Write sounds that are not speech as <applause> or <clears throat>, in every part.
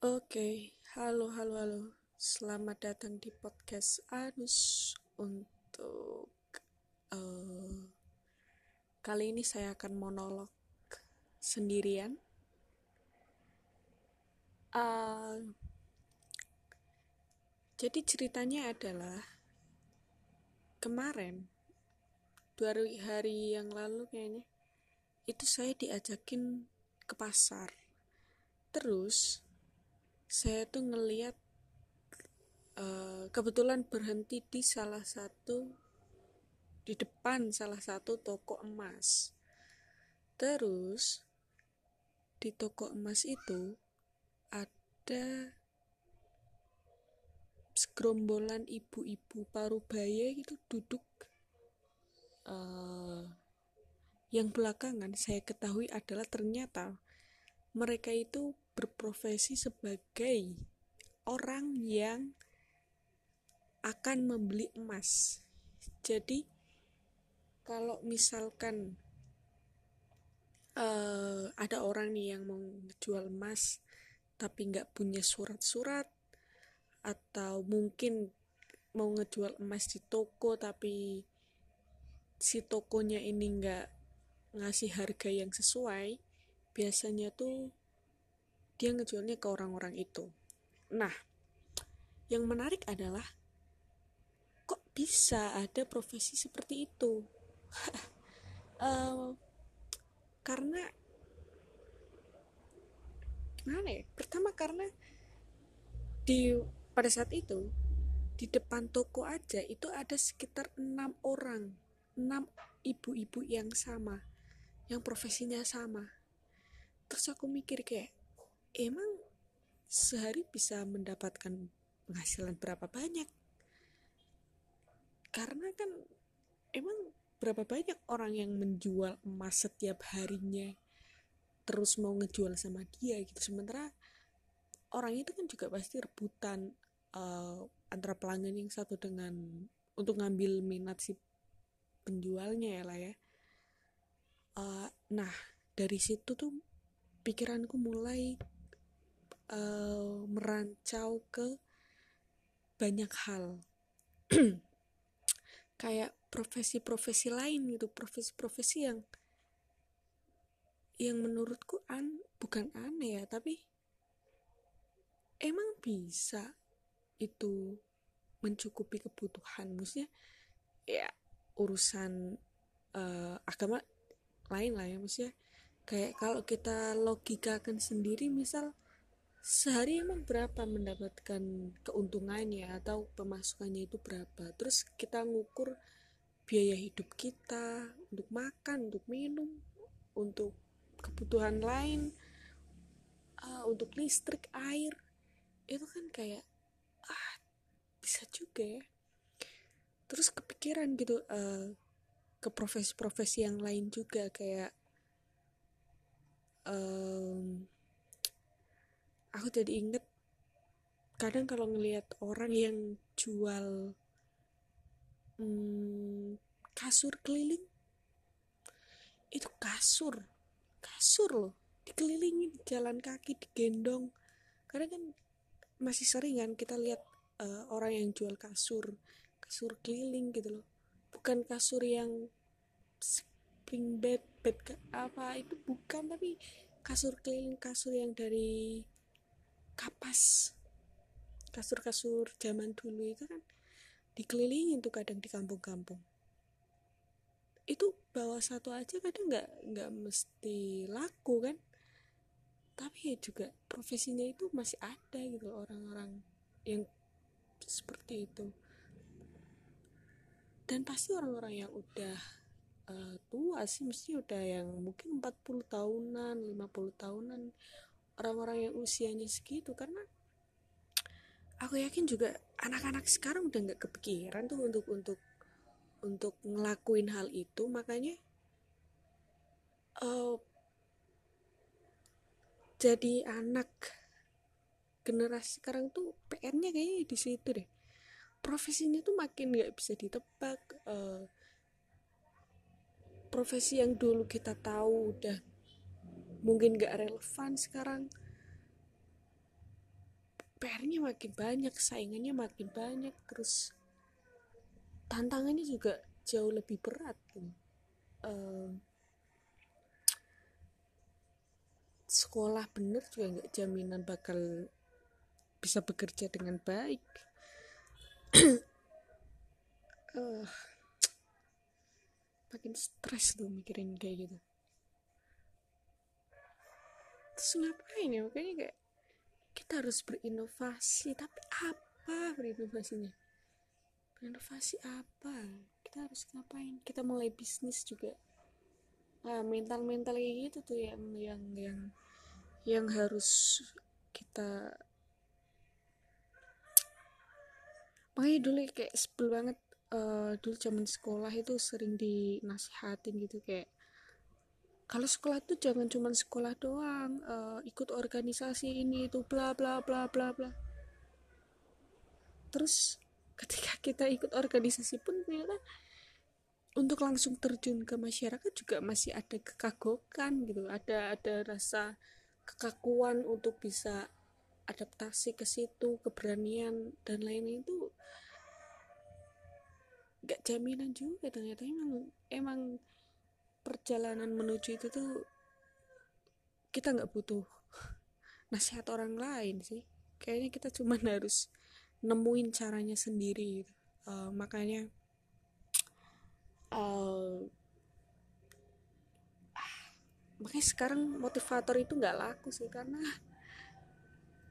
Oke, halo, halo, halo. Selamat datang di podcast Anus untuk uh, kali ini saya akan monolog sendirian. Uh, jadi ceritanya adalah kemarin dua hari yang lalu kayaknya itu saya diajakin ke pasar. Terus saya tuh ngeliat uh, kebetulan berhenti di salah satu di depan salah satu toko emas. Terus di toko emas itu ada segerombolan ibu-ibu parubaya itu duduk uh, yang belakangan saya ketahui adalah ternyata mereka itu berprofesi sebagai orang yang akan membeli emas. Jadi kalau misalkan uh, ada orang nih yang mau jual emas tapi nggak punya surat-surat atau mungkin mau ngejual emas di toko tapi si tokonya ini nggak ngasih harga yang sesuai biasanya tuh dia ngejualnya ke orang-orang itu. Nah, yang menarik adalah kok bisa ada profesi seperti itu? uh, <laughs> karena gimana ya? Pertama karena di pada saat itu di depan toko aja itu ada sekitar enam orang, enam ibu-ibu yang sama, yang profesinya sama. Terus aku mikir kayak emang sehari bisa mendapatkan penghasilan berapa banyak? Karena kan emang berapa banyak orang yang menjual emas setiap harinya terus mau ngejual sama dia gitu. Sementara orang itu kan juga pasti rebutan uh, antara pelanggan yang satu dengan untuk ngambil minat si penjualnya ya lah ya. Uh, nah dari situ tuh pikiranku mulai uh, merancau ke banyak hal. <clears throat> Kayak profesi-profesi lain gitu profesi-profesi yang yang menurutku an bukan aneh ya tapi emang bisa itu mencukupi kebutuhan. Maksudnya ya urusan uh, agama lain lah ya maksudnya. Kayak kalau kita logikakan sendiri misal sehari emang berapa mendapatkan keuntungannya atau pemasukannya itu berapa? Terus kita ngukur biaya hidup kita untuk makan untuk minum untuk kebutuhan lain uh, untuk listrik air. Itu kan kayak ah bisa juga ya. Terus kepikiran gitu uh, ke profesi-profesi yang lain juga kayak um, aku jadi inget kadang kalau ngelihat orang yang jual hmm, kasur keliling itu kasur kasur loh dikelilingi jalan kaki digendong. Karena kan masih sering kan kita lihat uh, orang yang jual kasur kasur keliling gitu loh. Bukan kasur yang spring bed bed apa itu bukan tapi kasur keliling kasur yang dari kapas. Kasur-kasur zaman dulu itu kan dikelilingi tuh kadang di kampung-kampung. Itu bawa satu aja kadang nggak nggak mesti laku kan. Tapi ya juga profesinya itu masih ada gitu orang-orang yang seperti itu. Dan pasti orang-orang yang udah uh, tua sih mesti udah yang mungkin 40 tahunan 50 tahunan orang-orang yang usianya segitu karena aku yakin juga anak-anak sekarang udah nggak kepikiran tuh untuk untuk untuk ngelakuin hal itu. Makanya uh, jadi anak generasi sekarang tuh PR-nya kayaknya di situ deh. Profesinya tuh makin nggak bisa ditebak uh, profesi yang dulu kita tahu udah mungkin gak relevan sekarang. PR-nya makin banyak saingannya makin banyak terus tantangannya juga jauh lebih berat uh, sekolah bener juga nggak jaminan bakal bisa bekerja dengan baik. Uh, <clears throat> makin stres tuh mikirin kayak gitu terus ngapain ya? Makanya kayak kita harus berinovasi tapi apa berinovasinya? Berinovasi apa? Kita harus ngapain? Kita mulai bisnis juga. Nah, mental mental kayak gitu tuh yang yang yang yang harus kita makanya dulu kayak sebel banget uh, dulu zaman sekolah itu sering dinasihatin gitu kayak kalau sekolah tuh jangan cuma sekolah doang uh, ikut organisasi ini itu bla bla bla bla bla. Terus <laughs> ketika kita ikut organisasi pun ternyata untuk langsung terjun ke masyarakat juga masih ada kekagokan gitu. Ada ada rasa kekakuan untuk bisa adaptasi ke situ keberanian dan lain-lain itu gak jaminan juga ternyata. Emang emang perjalanan menuju itu tuh kita nggak butuh <laughs> nasihat orang lain sih. Kayaknya kita cuma harus nemuin caranya sendiri gitu. uh, makanya uh, makanya sekarang motivator itu nggak laku sih karena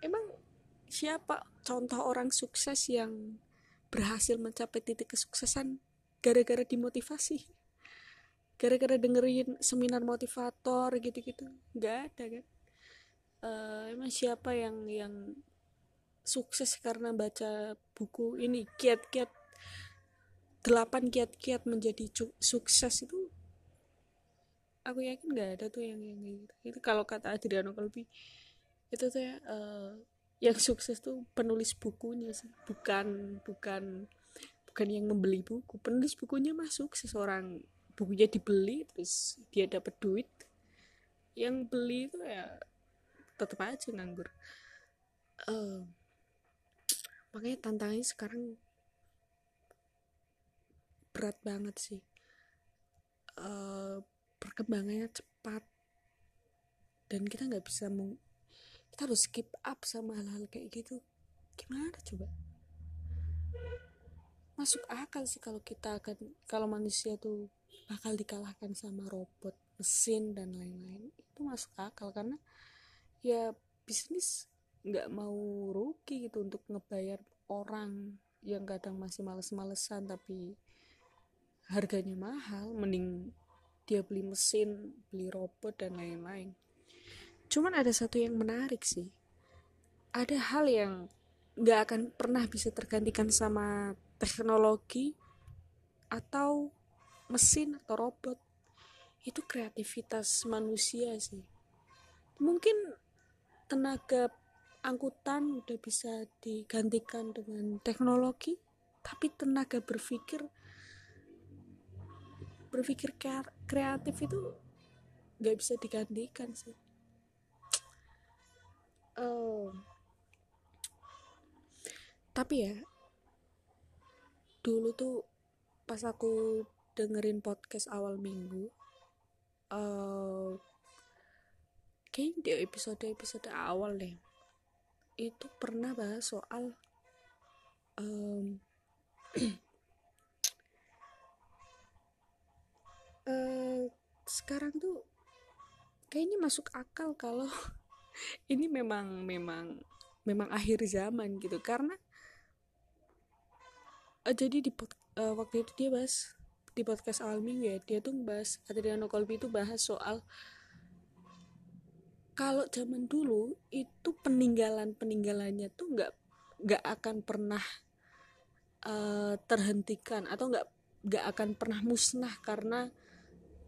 emang siapa? Contoh orang sukses yang berhasil mencapai titik kesuksesan gara-gara dimotivasi gara-gara dengerin seminar motivator gitu-gitu. Nggak ada kan? Uh, emang siapa yang yang sukses karena baca buku ini? Kiat-kiat delapan kiat-kiat menjadi sukses itu aku yakin nggak ada tuh yang yang gitu. Itu kalau kata Adriano Kolbi itu tuh ya uh, yang sukses tuh penulis bukunya sih. Bukan bukan bukan yang membeli buku. Penulis bukunya mah sukses orang bukunya dibeli terus dia dapat duit yang beli itu ya tetap aja nganggur. Uh, makanya tantangannya sekarang berat banget sih. Uh, perkembangannya cepat dan kita nggak bisa meng kita harus keep up sama hal-hal kayak gitu. Gimana coba? Masuk akal sih kalau kita akan kalau manusia tuh bakal dikalahkan sama robot mesin dan lain-lain. Itu masuk akal karena ya bisnis nggak mau rugi gitu untuk ngebayar orang yang kadang masih males-malesan tapi harganya mahal mending dia beli mesin beli robot dan lain-lain. Cuman ada satu yang menarik sih. Ada hal yang nggak akan pernah bisa tergantikan sama teknologi atau mesin atau robot. Itu kreativitas manusia sih. Mungkin tenaga angkutan udah bisa digantikan dengan teknologi tapi tenaga berpikir berpikir kreatif itu nggak bisa digantikan sih. Oh. tapi ya dulu tuh pas aku dengerin podcast awal minggu uh, kayaknya di episode episode awal deh itu pernah bahas soal um, uh, <clears throat> sekarang tuh kayaknya masuk akal kalau <laughs> ini memang memang memang akhir zaman gitu. Karena uh, jadi di uh, waktu itu dia bahas di podcast awal minggu ya dia tuh bahas Adriano Colby itu bahas soal kalau zaman dulu itu peninggalan peninggalannya tuh nggak nggak akan pernah uh, terhentikan atau nggak nggak akan pernah musnah karena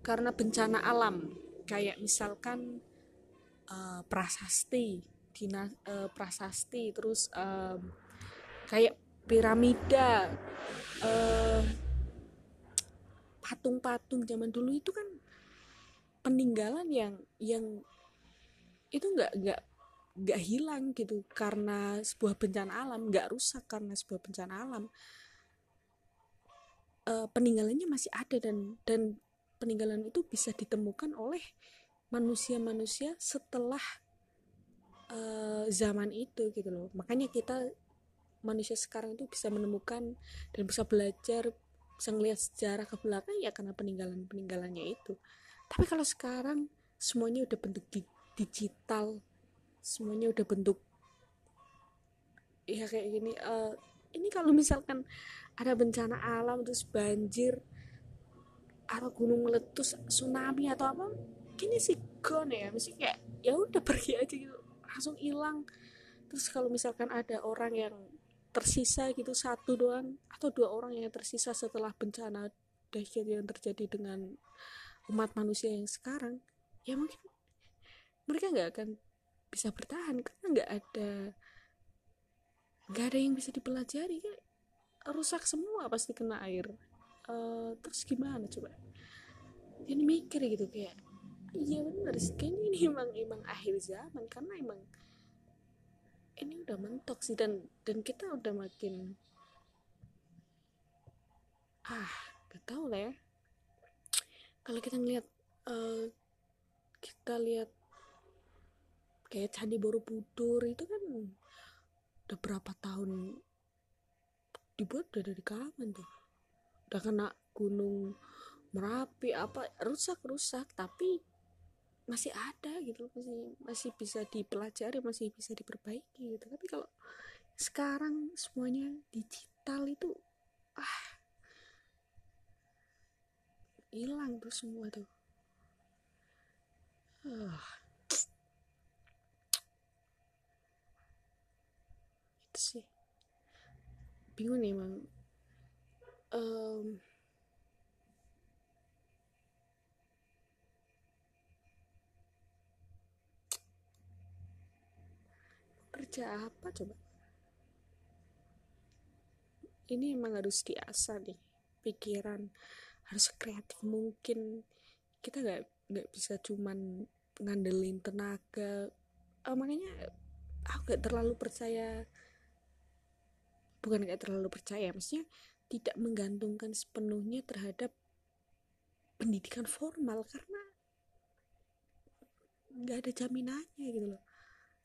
karena bencana alam. Kayak misalkan uh, prasasti dina uh, prasasti terus um, kayak piramida patung-patung zaman dulu itu kan peninggalan yang yang itu nggak nggak nggak hilang gitu karena sebuah bencana alam nggak rusak karena sebuah bencana alam. Uh, peninggalannya masih ada dan dan peninggalan itu bisa ditemukan oleh manusia-manusia setelah uh, zaman itu gitu loh. Makanya kita manusia sekarang itu bisa menemukan dan bisa belajar bisa ngelihat sejarah ke belakang ya karena peninggalan peninggalannya itu. Tapi kalau sekarang semuanya udah bentuk di digital semuanya udah bentuk ya kayak gini uh, ini kalau misalkan ada bencana alam terus banjir atau gunung meletus tsunami atau apa kini sih gone ya. Mesti kayak ya udah pergi aja gitu langsung hilang. Terus kalau misalkan ada orang yang tersisa gitu satu doang atau dua orang yang tersisa setelah bencana dahsyat yang terjadi dengan umat manusia yang sekarang ya mungkin mereka nggak akan bisa bertahan karena nggak ada nggak ada yang bisa dipelajari kayak rusak semua pasti kena air. Uh, terus gimana coba? Ini mikir gitu kayak iya benar sih ini emang emang akhir zaman karena emang ini udah mentok sih dan dan kita udah makin ah gak tau lah ya. Kalau kita ngeliat uh, kita lihat kayak Candi Borobudur itu kan udah berapa tahun dibuat udah dari kapan tuh? Udah kena gunung merapi apa rusak rusak tapi masih ada gitu masih masih bisa dipelajari masih bisa diperbaiki gitu. Tapi kalau sekarang semuanya digital itu ah hilang tuh semua tuh. Uh. sih. Bingung nih emang um, kerja apa coba? Ini emang harus diasah nih pikiran. Harus kreatif mungkin. Kita nggak nggak bisa cuman ngandelin tenaga. Uh, makanya aku nggak terlalu percaya. Bukan kayak terlalu percaya maksudnya tidak menggantungkan sepenuhnya terhadap pendidikan formal karena nggak ada jaminannya gitu loh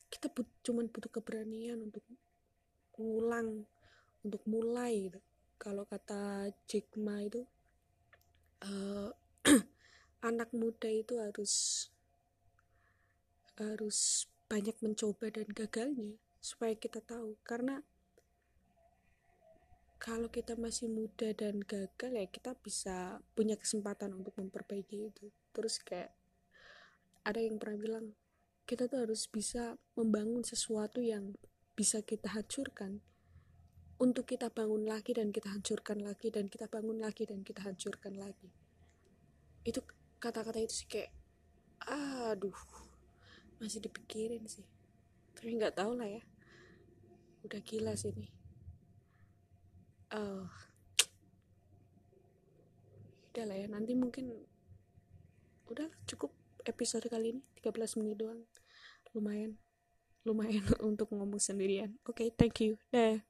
kita but, cuman butuh keberanian untuk ngulang untuk mulai gitu. Kalau kata Jack Ma itu uh, <clears throat> anak muda itu harus harus banyak mencoba dan gagalnya supaya kita tahu. Karena kalau kita masih muda dan gagal ya kita bisa punya kesempatan untuk memperbaiki itu. Terus kayak ada yang pernah bilang kita tuh harus bisa membangun sesuatu yang bisa kita hancurkan. Untuk kita bangun lagi dan kita hancurkan lagi dan kita bangun lagi dan kita hancurkan lagi. Itu kata-kata itu sih kayak aduh masih dipikirin sih. Tapi nggak tahu lah ya. Udah gila sih nih uh, udah lah ya nanti mungkin udah cukup episode kali ini 13 menit doang. Lumayan. Lumayan <laughs> untuk ngomong sendirian. Oke okay, thank you. Dah